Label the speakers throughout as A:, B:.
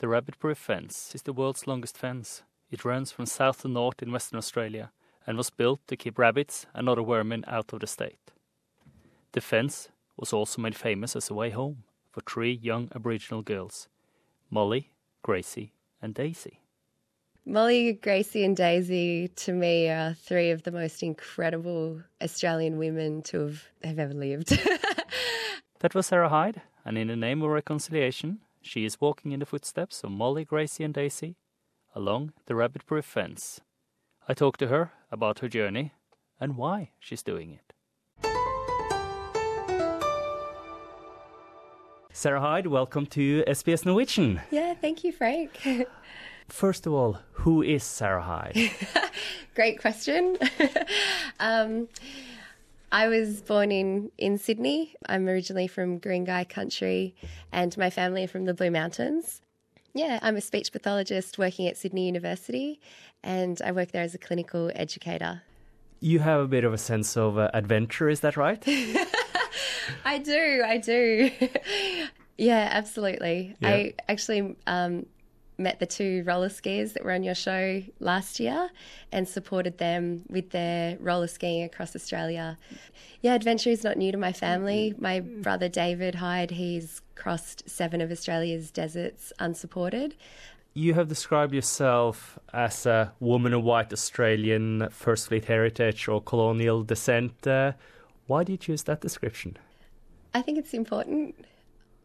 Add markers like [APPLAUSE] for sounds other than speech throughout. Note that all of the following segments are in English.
A: The rabbit proof fence is the world's longest fence. It runs from south to north in Western Australia and was built to keep rabbits and other vermin out of the state. The fence was also made famous as a way home for three young Aboriginal girls Molly, Gracie, and Daisy.
B: Molly, Gracie, and Daisy to me are three of the most incredible Australian women to have, have ever lived. [LAUGHS]
A: that was Sarah Hyde, and in the name of reconciliation, she is walking in the footsteps of Molly, Gracie, and Daisy along the rabbit proof fence. I talk to her about her journey and why she's doing it. Sarah Hyde, welcome to SBS Norwegian.
B: Yeah, thank you, Frank. [LAUGHS]
A: First of all, who is Sarah Hyde? [LAUGHS]
B: Great question. [LAUGHS] um, I was born in, in Sydney. I'm originally from Guringai country, and my family are from the Blue Mountains. Yeah, I'm a speech pathologist working at Sydney University, and I work there as a clinical educator.
A: You have a bit of a sense of uh, adventure, is that right? [LAUGHS]
B: I do, I do. [LAUGHS] yeah, absolutely. Yeah. I actually um, met the two roller skiers that were on your show last year and supported them with their roller skiing across Australia. Yeah, adventure is not new to my family. My brother David Hyde, he's crossed seven of Australia's deserts unsupported.
A: You have described yourself as a woman of white Australian First Fleet heritage or colonial descent. Uh, why do you choose that description?
B: I think it's important.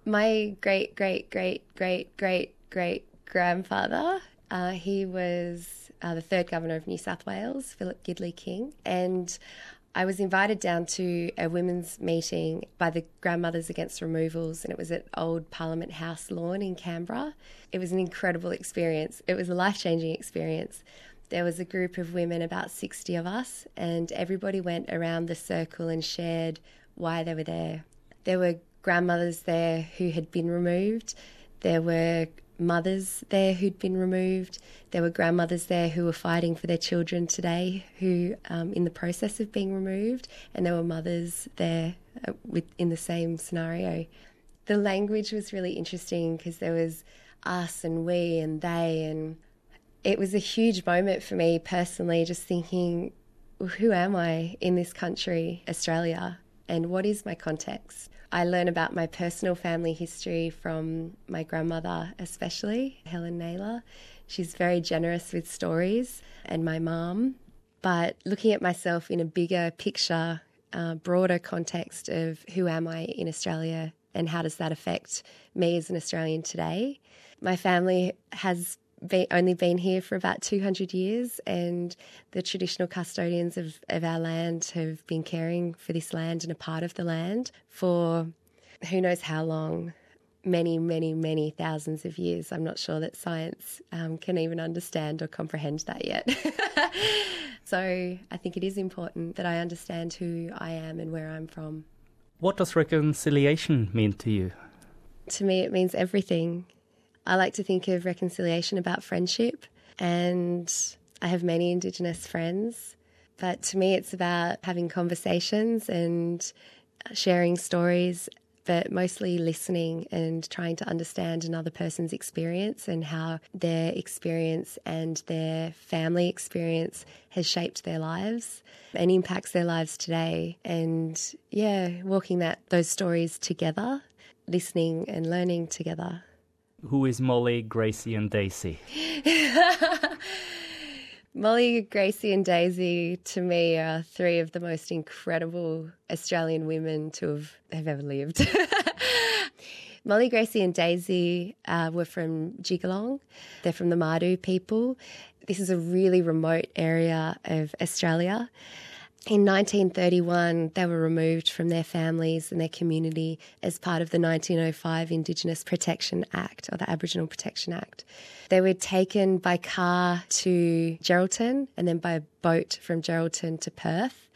B: My great, great, great, great, great, great grandfather. Uh, he was uh, the third governor of New South Wales, Philip Gidley King, and I was invited down to a women's meeting by the Grandmothers Against Removals, and it was at Old Parliament House lawn in Canberra. It was an incredible experience. It was a life changing experience. There was a group of women, about 60 of us, and everybody went around the circle and shared why they were there. There were grandmothers there who had been removed. There were mothers there who'd been removed. There were grandmothers there who were fighting for their children today, who um, in the process of being removed, and there were mothers there uh, with in the same scenario. The language was really interesting because there was us and we and they, and it was a huge moment for me personally, just thinking, who am I in this country, Australia, and what is my context? I learn about my personal family history from my grandmother, especially Helen Naylor. She's very generous with stories, and my mum. But looking at myself in a bigger picture, uh, broader context of who am I in Australia and how does that affect me as an Australian today? My family has been, only been here for about 200 years, and the traditional custodians of, of our land have been caring for this land and a part of the land for who knows how long many, many, many thousands of years. I'm not sure that science um, can even understand or comprehend that yet. [LAUGHS] so I think it is important that I understand who I am and where I'm from.
A: What does reconciliation mean to you?
B: To me, it means everything. I like to think of reconciliation about friendship, and I have many Indigenous friends. But to me, it's about having conversations and uh, sharing stories, but mostly listening and trying to understand another person's experience and how their experience and their family experience has shaped their lives and impacts their lives today. And yeah, walking that those stories together, listening and learning together
A: who is Molly, Gracie, and Daisy? [LAUGHS]
B: Molly, Gracie, and Daisy to me are three of the most incredible Australian women to have, have ever lived. [LAUGHS] Molly, Gracie, and Daisy uh, were from Jigalong. They're from the Mardoo people. This is a really remote area of Australia. In 1931, they were removed from their families and their community as part of the 1905 Indigenous Protection Act or the Aboriginal Protection Act. They were taken by car to Geraldton and then by boat from Geraldton to Perth.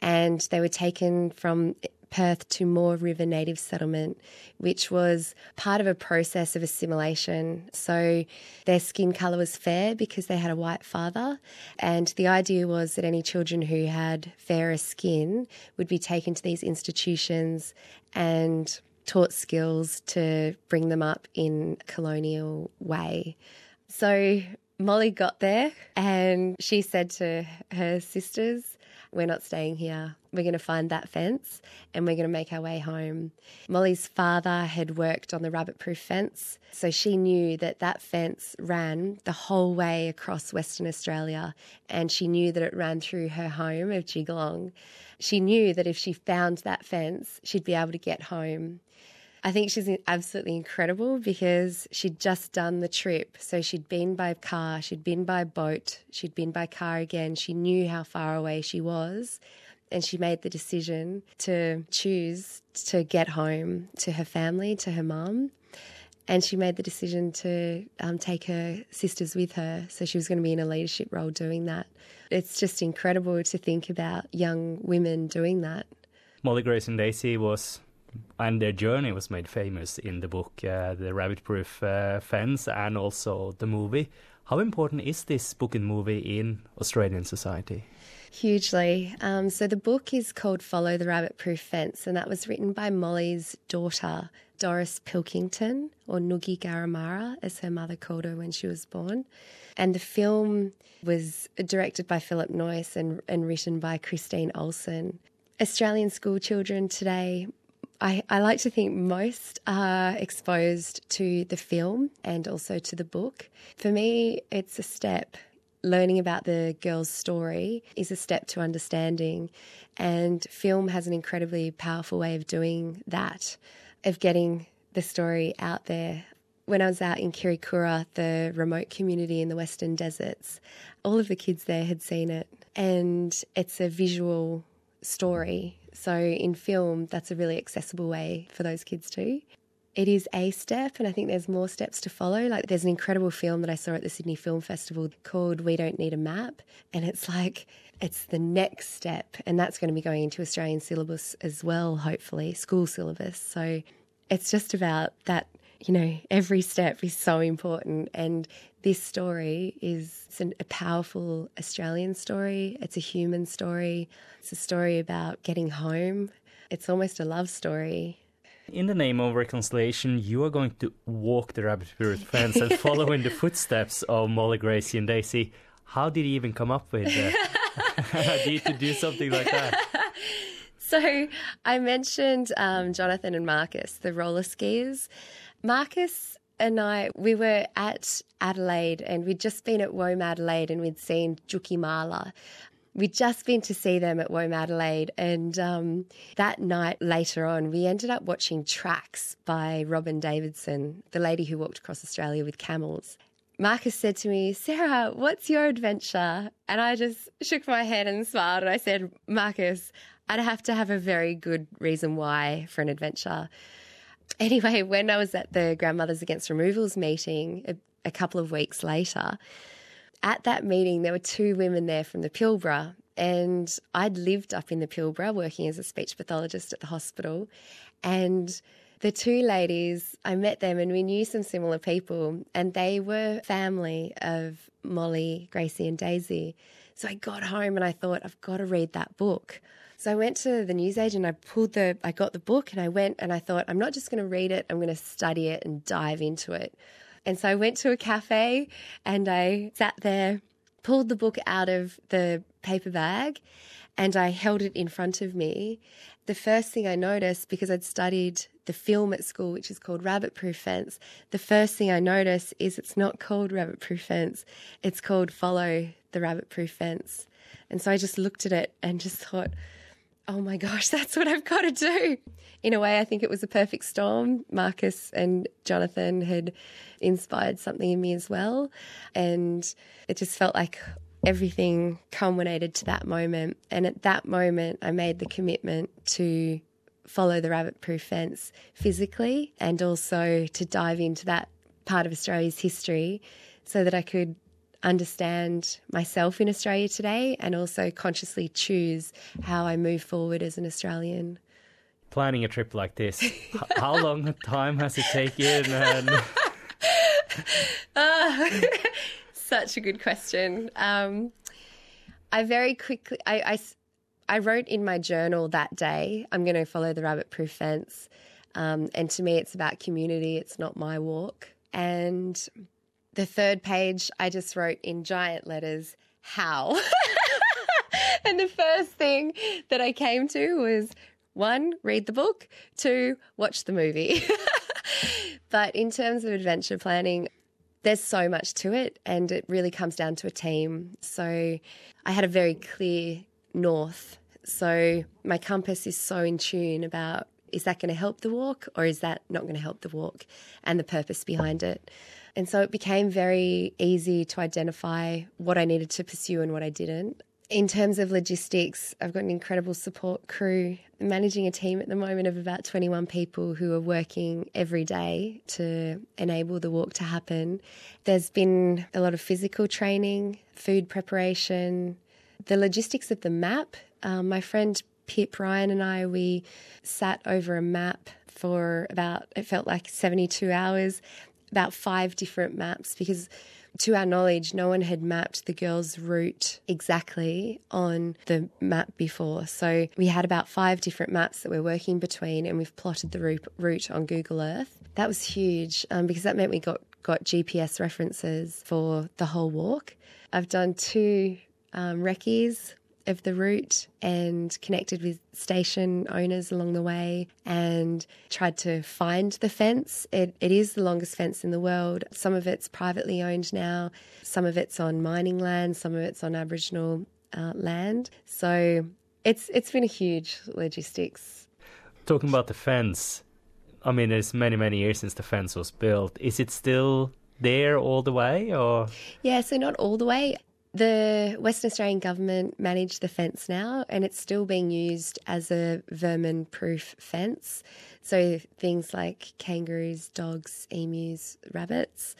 B: And they were taken from Perth to Moore River Native Settlement, which was part of a process of assimilation. So their skin colour was fair because they had a white father, and the idea was that any children who had fairer skin would be taken to these institutions and taught skills to bring them up in colonial way. So Molly got there and she said to her sisters, We're not staying here. We're going to find that fence and we're going to make our way home. Molly's father had worked on the rabbit proof fence, so she knew that that fence ran the whole way across Western Australia and she knew that it ran through her home of Jigalong. She knew that if she found that fence, she'd be able to get home. I think she's absolutely incredible because she'd just done the trip. So she'd been by car, she'd been by boat, she'd been by car again. She knew how far away she was. And she made the decision to choose to get home to her family, to her mum. And she made the decision to um, take her sisters with her. So she was going to be in a leadership role doing that. It's just incredible to think about young women doing that.
A: Molly Grace and Daisy was and their journey was made famous in the book, uh, The Rabbit Proof uh, Fence, and also the movie. How important is this book and movie in Australian society?
B: Hugely. Um, so the book is called Follow the Rabbit Proof Fence, and that was written by Molly's daughter, Doris Pilkington, or Nugi Garimara, as her mother called her when she was born. And the film was directed by Philip Noyce and, and written by Christine Olsen. Australian school children today I, I, like to think most are exposed to the film and also to the book. For me, it's a step. Learning about the girl's story is a step to understanding, and film has an incredibly powerful way of doing that, of getting the story out there. When I was out in Kiwirrkurra, the remote community in the Western Deserts, all of the kids there had seen it, and it's a visual story so in film, that's a really accessible way for those kids too. It is a step, and I think there's more steps to follow. Like, there's an incredible film that I saw at the Sydney Film Festival called We Don't Need a Map. And it's [LAUGHS] like, it's the next step. And that's going to be going into Australian syllabus as well, hopefully, school syllabus. So it's just about that you know, every step is so important. And this story is a powerful Australian story. It's a human story. It's a story about getting home. It's almost a love story.
A: In the name of reconciliation, you are going to walk the rabbit proof fence and [LAUGHS] follow in the footsteps of Molly, Gracie, and Daisy. How did you even come up with uh, [LAUGHS] idea to do something like that? [LAUGHS]
B: So I mentioned um, Jonathan and Marcus, the roller skiers. Marcus and I, we were at Adelaide and we'd just been at WOMAD Adelaide and we'd seen Djuki Mala. We'd just been to see them at WOMAD Adelaide, and um, that night later on, we ended up watching Tracks by Robyn Davidson, the lady who walked across Australia with camels. Marcus said to me, Sarah, what's your adventure? And I just shook my head and smiled, and I said, Marcus, I'd have to have a very good reason why for an adventure anyway, when I was at the Grandmothers Against Removals meeting a, a couple of weeks later, at that meeting, there were two women there from the Pilbara, and I'd lived up in the Pilbara working as a speech pathologist at the hospital. And the two ladies, I met them and we knew some similar people, and they were family of Molly, Gracie, and Daisy. So I got home and I thought, I've got to read that book. So I went to the newsagent, I pulled the, I got the book and I went and I thought, I'm not just going to read it, I'm going to study it and dive into it. And so I went to a cafe and I sat there, pulled the book out of the paper bag and I held it in front of me. The first thing I noticed, because I'd studied the film at school, which is called Rabbit Proof Fence, the first thing I noticed is it's not called Rabbit Proof Fence, it's called Follow the Rabbit Proof Fence. And so I just looked at it and just thought, oh my gosh, [LAUGHS] that's what I've got to do. In a way, I think it was a perfect storm. Marcus and Jonathan had inspired something in me as well. And it just felt like everything culminated to that moment. And at that moment, I made the commitment to follow the rabbit proof fence physically and also to dive into that part of Australia's history so that I could understand myself in Australia today and also consciously choose how I move forward as an Australian.
A: Planning a trip like this, how long time has it taken? And...
B: uh, [LAUGHS] such a good question. Um, I very quickly, I, I, I wrote in my journal that day, I'm going to follow the rabbit proof fence. Um, and to me, it's about community, it's not my walk. And the third page, I just wrote in giant letters, how? [LAUGHS] and the first thing that I came to was one, read the book, two, watch the movie. [LAUGHS] but in terms of adventure planning, there's so much to it, and it really comes down to a team. So I had a very clear north. So my compass is so in tune about is that going to help the walk or is that not going to help the walk and the purpose behind it. And so it became very easy to identify what I needed to pursue and what I didn't. In terms of logistics, I've got an incredible support crew. I'm managing a team at the moment of about 21 people who are working every day to enable the walk to happen. There's been a lot of physical training, food preparation, the logistics of the map. Um, my friend Pip Ryan and I, we sat over a map for about, it felt like 72 hours, about five different maps because to our knowledge, no one had mapped the girls' route exactly on the map before. So we had about five different maps that we're working between, and we've plotted the route on Google Earth. That was huge um, because that meant we got, got GPS references for the whole walk. I've done two um, recce's of the route and connected with station owners along the way and tried to find the fence. It, it is the longest fence in the world. Some of it's privately owned now, some of it's on mining land, some of it's on Aboriginal uh, land. So it's it's been a huge logistics.
A: Talking about the fence, I mean, it's many many years since the fence was built. Is it still there all the way, or?
B: Yeah, so not all the way. The Western Australian government managed the fence now, and it's still being used as a vermin proof fence. So things like kangaroos, dogs, emus, rabbits.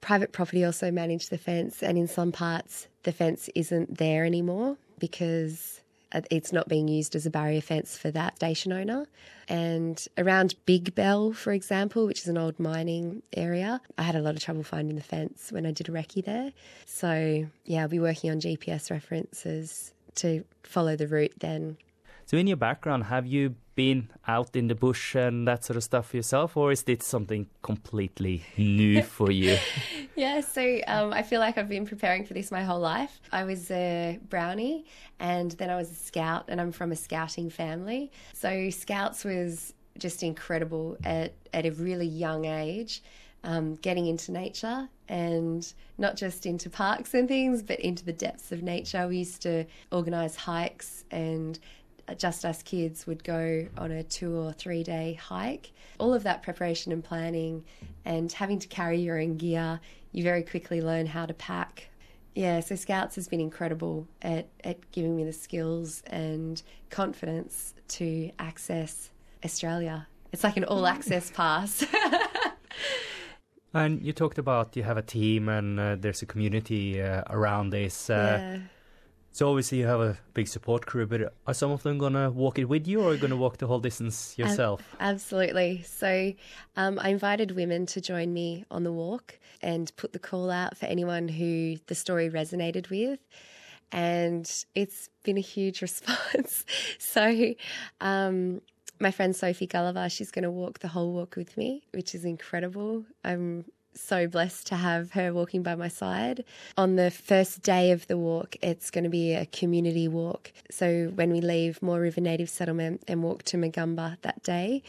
B: Private property also managed the fence, and in some parts, the fence isn't there anymore because Uh, it's not being used as a barrier fence for that station owner. And around Big Bell, for example, which is an old mining area, I had a lot of trouble finding the fence when I did a recce there. So, yeah, I'll be working on GPS references to follow the route then.
A: So, in your background, have you been out in the bush and that sort of stuff yourself, or is this something completely new [LAUGHS] for you?
B: yeah, so um, I feel like I've been preparing for this my whole life. I was a brownie and then I was a scout, and I'm from a scouting family. So, scouts was just incredible at, at a really young age. Um, getting into nature and not just into parks and things, but into the depths of nature. We used to organise hikes and just us kids would go on a two or three day hike. All of that preparation and planning and having to carry your own gear, you very quickly learn how to pack. Yeah, so Scouts has been incredible at, at giving me the skills and confidence to access Australia. It's like an all access pass. [LAUGHS]
A: and you talked about you have a team and uh, there's a community uh, around this. Uh, yeah so obviously you have a big support crew, but are some of them going to walk it with you, or are you going to walk the whole distance yourself?
B: absolutely. So um, I invited women to join me on the walk and put the call out for anyone who the story resonated with. And it's been a huge [LAUGHS] response. so um, my friend Sophie Gulliver, she's going to walk the whole walk with me, which is incredible. I'm so blessed to have her walking by my side. On the first day of the walk, it's going to be a community walk. So when we leave Moore River Native Settlement and walk to Mogumber that day,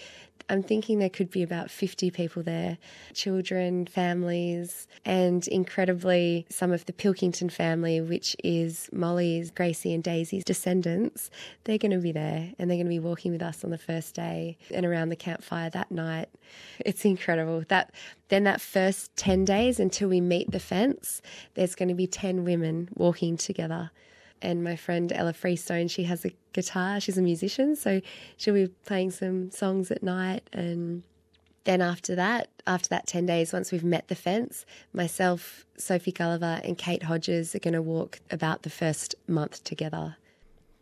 B: I'm thinking there could be about 50 people there children, families, and incredibly, some of the Pilkington family, which is Molly's, Gracie, and Daisy's descendants. They're going to be there and they're going to be walking with us on the first day and around the campfire that night. It's incredible. That then that first 10 days until we meet the fence, there's going to be 10 women walking together and my friend Ella Freestone, she has a guitar. She's a musician, so she'll be playing some songs at night. And then after that, after that 10 days, once we've met the fence, myself, Sophie Gulliver, and Kate Hodges are going to walk about the first month together.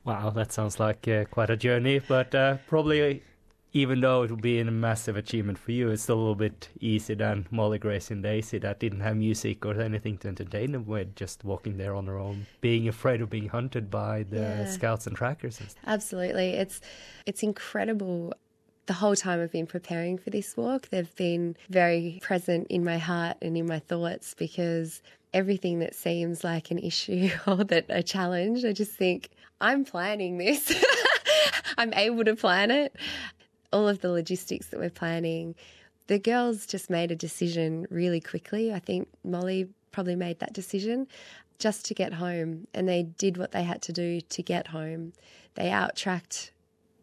A: Wow, that sounds like uh, quite a journey, but uh, probably even though it would be a massive achievement for you, it's still a little bit easier than Molly Grace and Daisy that didn't have music or anything to entertain them with, just walking there on their own, being afraid of being hunted by the yeah. scouts and trackers. And
B: Absolutely, it's it's incredible the whole time I've been preparing for this walk, they've been very present in my heart and in my thoughts because everything that seems like an issue [LAUGHS] or that a challenge, I just think, I'm planning this. [LAUGHS] I'm able to plan it. All of the logistics that we're planning, the girls just made a decision really quickly. I think Molly probably made that decision just to get home, and they did what they had to do to get home. They out tracked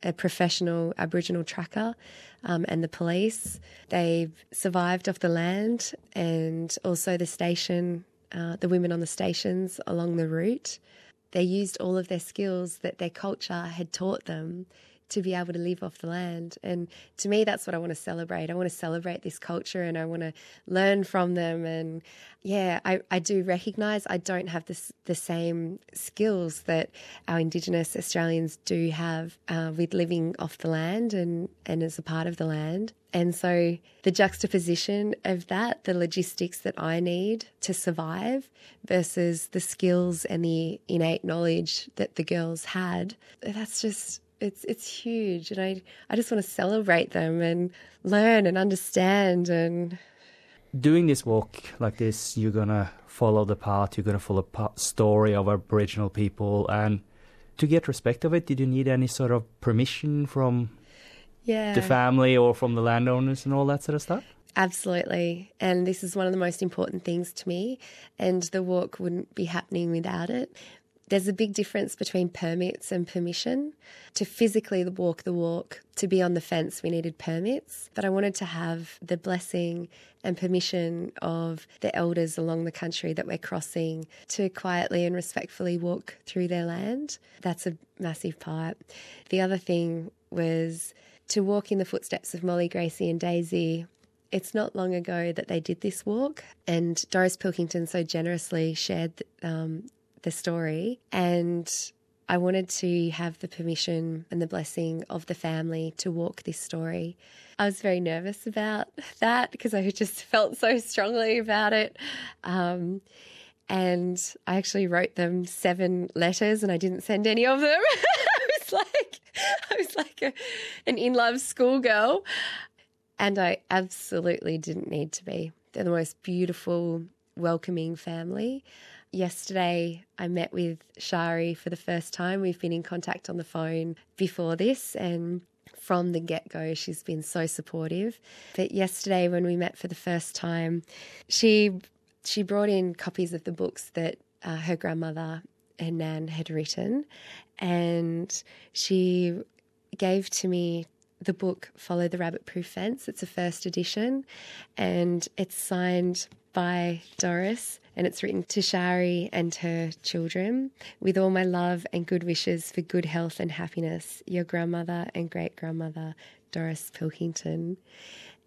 B: a professional Aboriginal tracker um, and the police. They've survived off the land and also the station, uh, the women on the stations along the route. They used all of their skills that their culture had taught them to be able to live off the land. And to me, that's what I want to celebrate. I want to celebrate this culture and I want to learn from them. And yeah, I, I do recognize I don't have this, the same skills that our Indigenous Australians do have uh, with living off the land and, and as a part of the land. And so the juxtaposition of that, the logistics that I need to survive versus the skills and the innate knowledge that the girls had, that's just it's it's huge and I I just want to celebrate them and learn and understand and
A: doing this walk like this you're going to follow the path you're going to follow the story of aboriginal people and to get respect of it did you need any sort of permission from
B: yeah.
A: the family or from the landowners and all that sort of stuff
B: Absolutely. And this is one of the most important things to me. And the walk wouldn't be happening without it. There's a big difference between permits and permission. To physically walk the walk, to be on the fence, we needed permits. But I wanted to have the blessing and permission of the elders along the country that we're crossing to quietly and respectfully walk through their land. That's a massive part. The other thing was to walk in the footsteps of Molly, Gracie, and Daisy it's not long ago that they did this walk, and Doris Pilkington so generously shared um, the story. And I wanted to have the permission and the blessing of the family to walk this story. I was very nervous about [LAUGHS] that because I just felt so strongly about it. Um, and I actually wrote them seven letters and I didn't send any of them. [LAUGHS] I was like, I was like a, an in love schoolgirl. And I absolutely didn't need to be. They're the most beautiful, welcoming family yesterday I met with Shari for the first time. We've been in contact on the phone before this and from the get go, she's been so supportive. But yesterday, when we met for the first time, she she brought in copies of the books that uh, her grandmother and Nan had written, and she gave to me the book Follow the Rabbit Proof Fence. It's a first edition, and it's signed by Doris, and it's written to Shari and her children. With all my love and good wishes for good health and happiness, your grandmother and great grandmother, Doris Pilkington.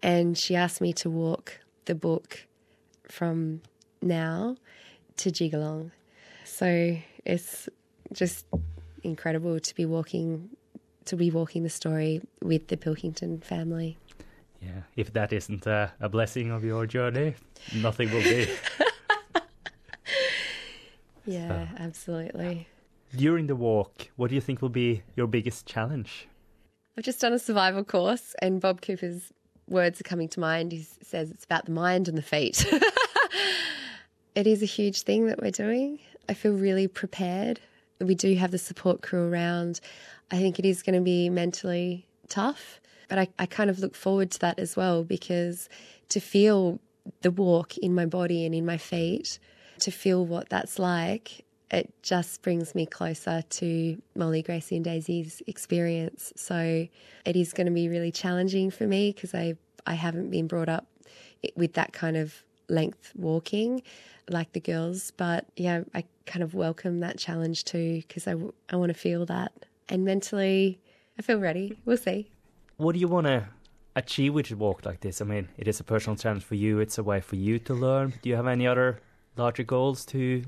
B: And she asked me to walk the book from now to Jigalong. So it's just incredible to be walking to be walking the story with the Pilkington family.
A: Yeah, if that isn't a, a blessing of your journey, nothing will be. [LAUGHS]
B: yeah, so, absolutely.
A: During the walk, what do you think will be your biggest challenge?
B: I've just done a survival course, and Bob Cooper's words are coming to mind. He says it's about the mind and the feet. [LAUGHS] it is a huge thing that we're doing. I feel really prepared. We do have the support crew around. I think it is going to be mentally tough but I, I kind of look forward to that as well because to feel the walk in my body and in my feet, to feel what that's like, it just brings me closer to Molly, Gracie, and Daisy's experience. So it is going to be really challenging for me because I, I haven't been brought up with that kind of length walking like the girls. But yeah, I kind of welcome that challenge too because I, I want to feel that. And mentally, I feel ready. We'll see
A: what do you want to achieve with a walk like this? I mean, it is a personal challenge for you. It's a way for you to learn. Do you have any other larger goals to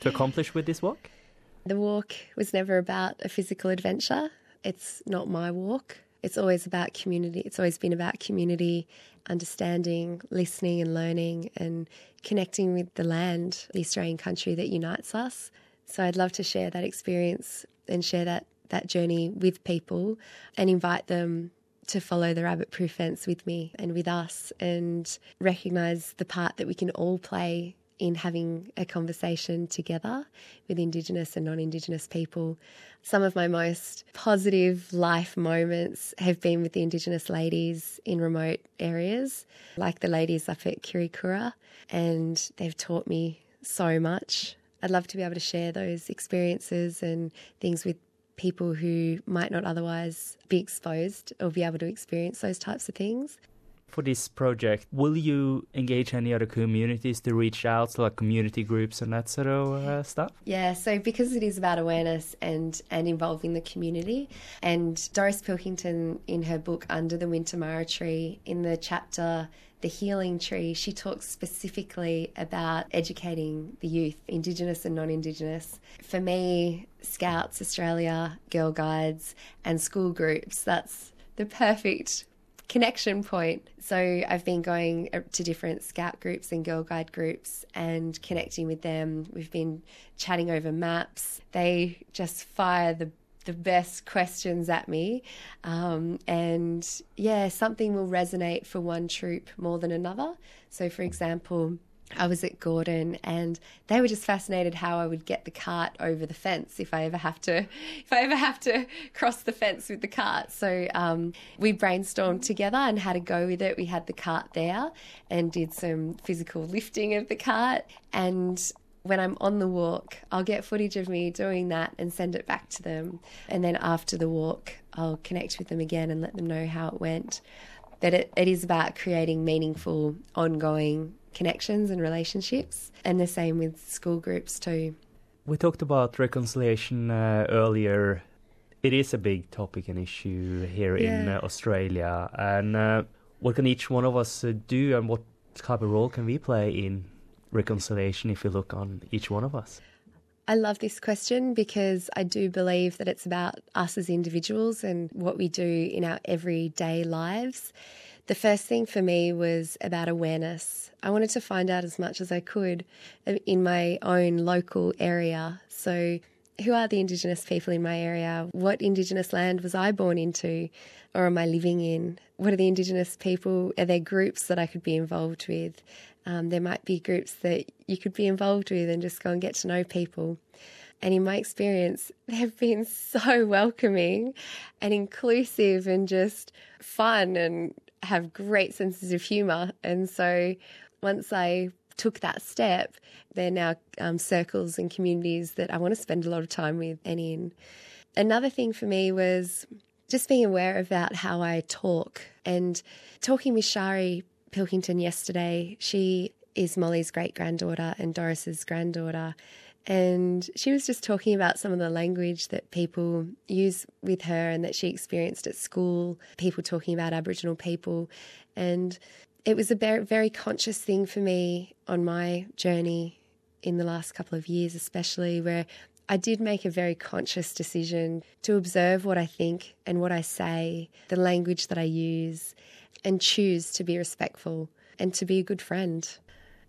A: to accomplish with this walk? [LAUGHS]
B: The walk was never about a physical adventure. It's not my walk. It's always about community. It's always been about community, understanding, listening, and learning, and connecting with the land, the Australian country that unites us. So I'd love to share that experience and share that that journey with people and invite them to follow the rabbit proof fence with me and with us and recognize the part that we can all play in having a conversation together with Indigenous and non Indigenous people. Some of my most positive life moments have been with the Indigenous ladies in remote areas, like the ladies up at Kiwirrkurra, and they've taught me so much. I'd love to be able to share those experiences and things with people who might not otherwise be exposed or be able to experience those types of things
A: for this project, will you engage any other communities to reach out, to like community groups and that sort of uh, stuff?
B: Yeah, so because it is about awareness and, and involving the community, and Doris Pilkington in her book Under the Winter Wintamarra Tree, in the chapter the healing tree, she talks specifically about educating the youth, Indigenous and non Indigenous. For me, Scouts Australia, Girl Guides, and school groups, that's the perfect connection point. So I've been going uh, to different scout groups and girl guide groups and connecting with them. We've been chatting over maps. They just fire the the best questions at me. Um, and yeah, something will resonate for one troop more than another. So, for example, I was at Gordon and they were just fascinated how I would get the cart over the fence if I ever have to [LAUGHS] if I ever have to cross the fence with the cart. So um, we brainstormed together and had a go with it. We had the cart there and did some physical lifting of the cart and when I'm on the walk, I'll get footage of me doing that and send it back to them. And then after the walk, I'll connect with them again and let them know how it went. That it, it is about creating meaningful, ongoing connections and relationships, and the same with school groups too.
A: We talked about reconciliation uh, earlier. It is a big topic and issue here yeah. in uh, Australia. And uh, what can each one of us uh, do, and what type of role can we play in reconciliation if you look on each one of us?
B: I love this question because I do believe that it's about us as individuals and what we do in our everyday lives. The first thing for me was about awareness. I wanted to find out as much as I could in my own local area. So, who are the Indigenous people in my area? What Indigenous land was I born into or am I living in? What are the Indigenous people? Are there groups that I could be involved with? Um, there might be groups that you could be involved with and just go and get to know people. And in my experience, [LAUGHS] they've been so welcoming and inclusive and just fun and have great senses of humour. And so once I took that step, they're now um, circles and communities that I want to spend a lot of time with and in. Another thing for me was just being aware about how I talk and talking with Shari Pilkington yesterday. She is Molly's great granddaughter and Doris's granddaughter. And she was just talking about some of the language that people use with her and that she experienced at school, people talking about Aboriginal people. And it was a very, conscious thing for me on my journey in the last couple of years, especially where I did make a very conscious decision to observe what I think and what I say, the language that I use, and choose to be respectful and to be a good friend.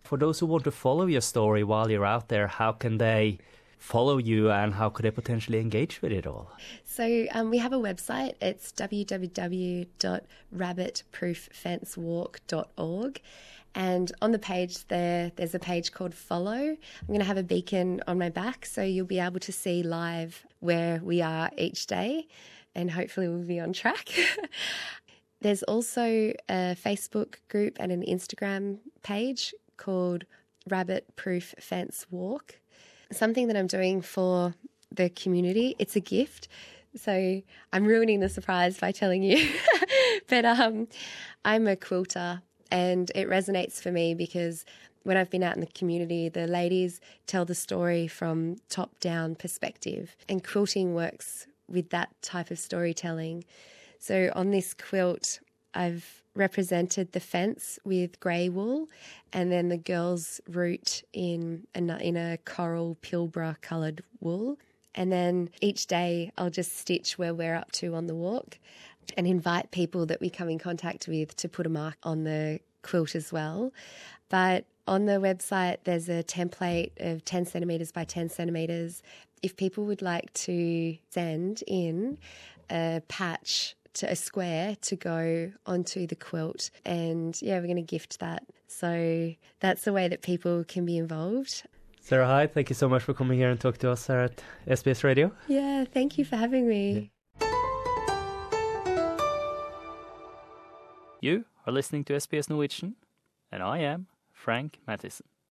A: For those who want to follow your story while you're out there, how can they follow you and how could they potentially engage with it all?
B: So um, we have a website. It's www.rabbitprooffencewalk.org. And on the page there, there's a page called Follow. I'm going to have a beacon on my back so you'll be able to see live where we are each day and hopefully we'll be on track. [LAUGHS] there's also a Facebook group and an Instagram page called Rabbit Proof Fence Walk. Something that I'm doing for the community. It's a gift. So I'm ruining the surprise by telling you. [LAUGHS] but um, I'm a quilter and it resonates for me because when I've been out in the community, the ladies tell the story from top down perspective, and quilting works with that type of storytelling. So on this quilt, I've represented the fence with grey wool, and then the girls' route in a, in a coral pilbara coloured wool. And then each day I'll just stitch where we're up to on the walk and invite people that we come in contact with to put a mark on the quilt as well. But on the website, there's a template of 10 centimetres by 10 centimetres. If people would like to send in a patch to a square to go onto the quilt. And yeah, we're going to gift that. So that's the way that people can be involved.
C: Sarah Hyde, thank you so much for coming here and talk to us here at SBS Radio.
B: Yeah, thank you for having me.
A: You are listening to SBS Norwegian, and I am Frank Mattison.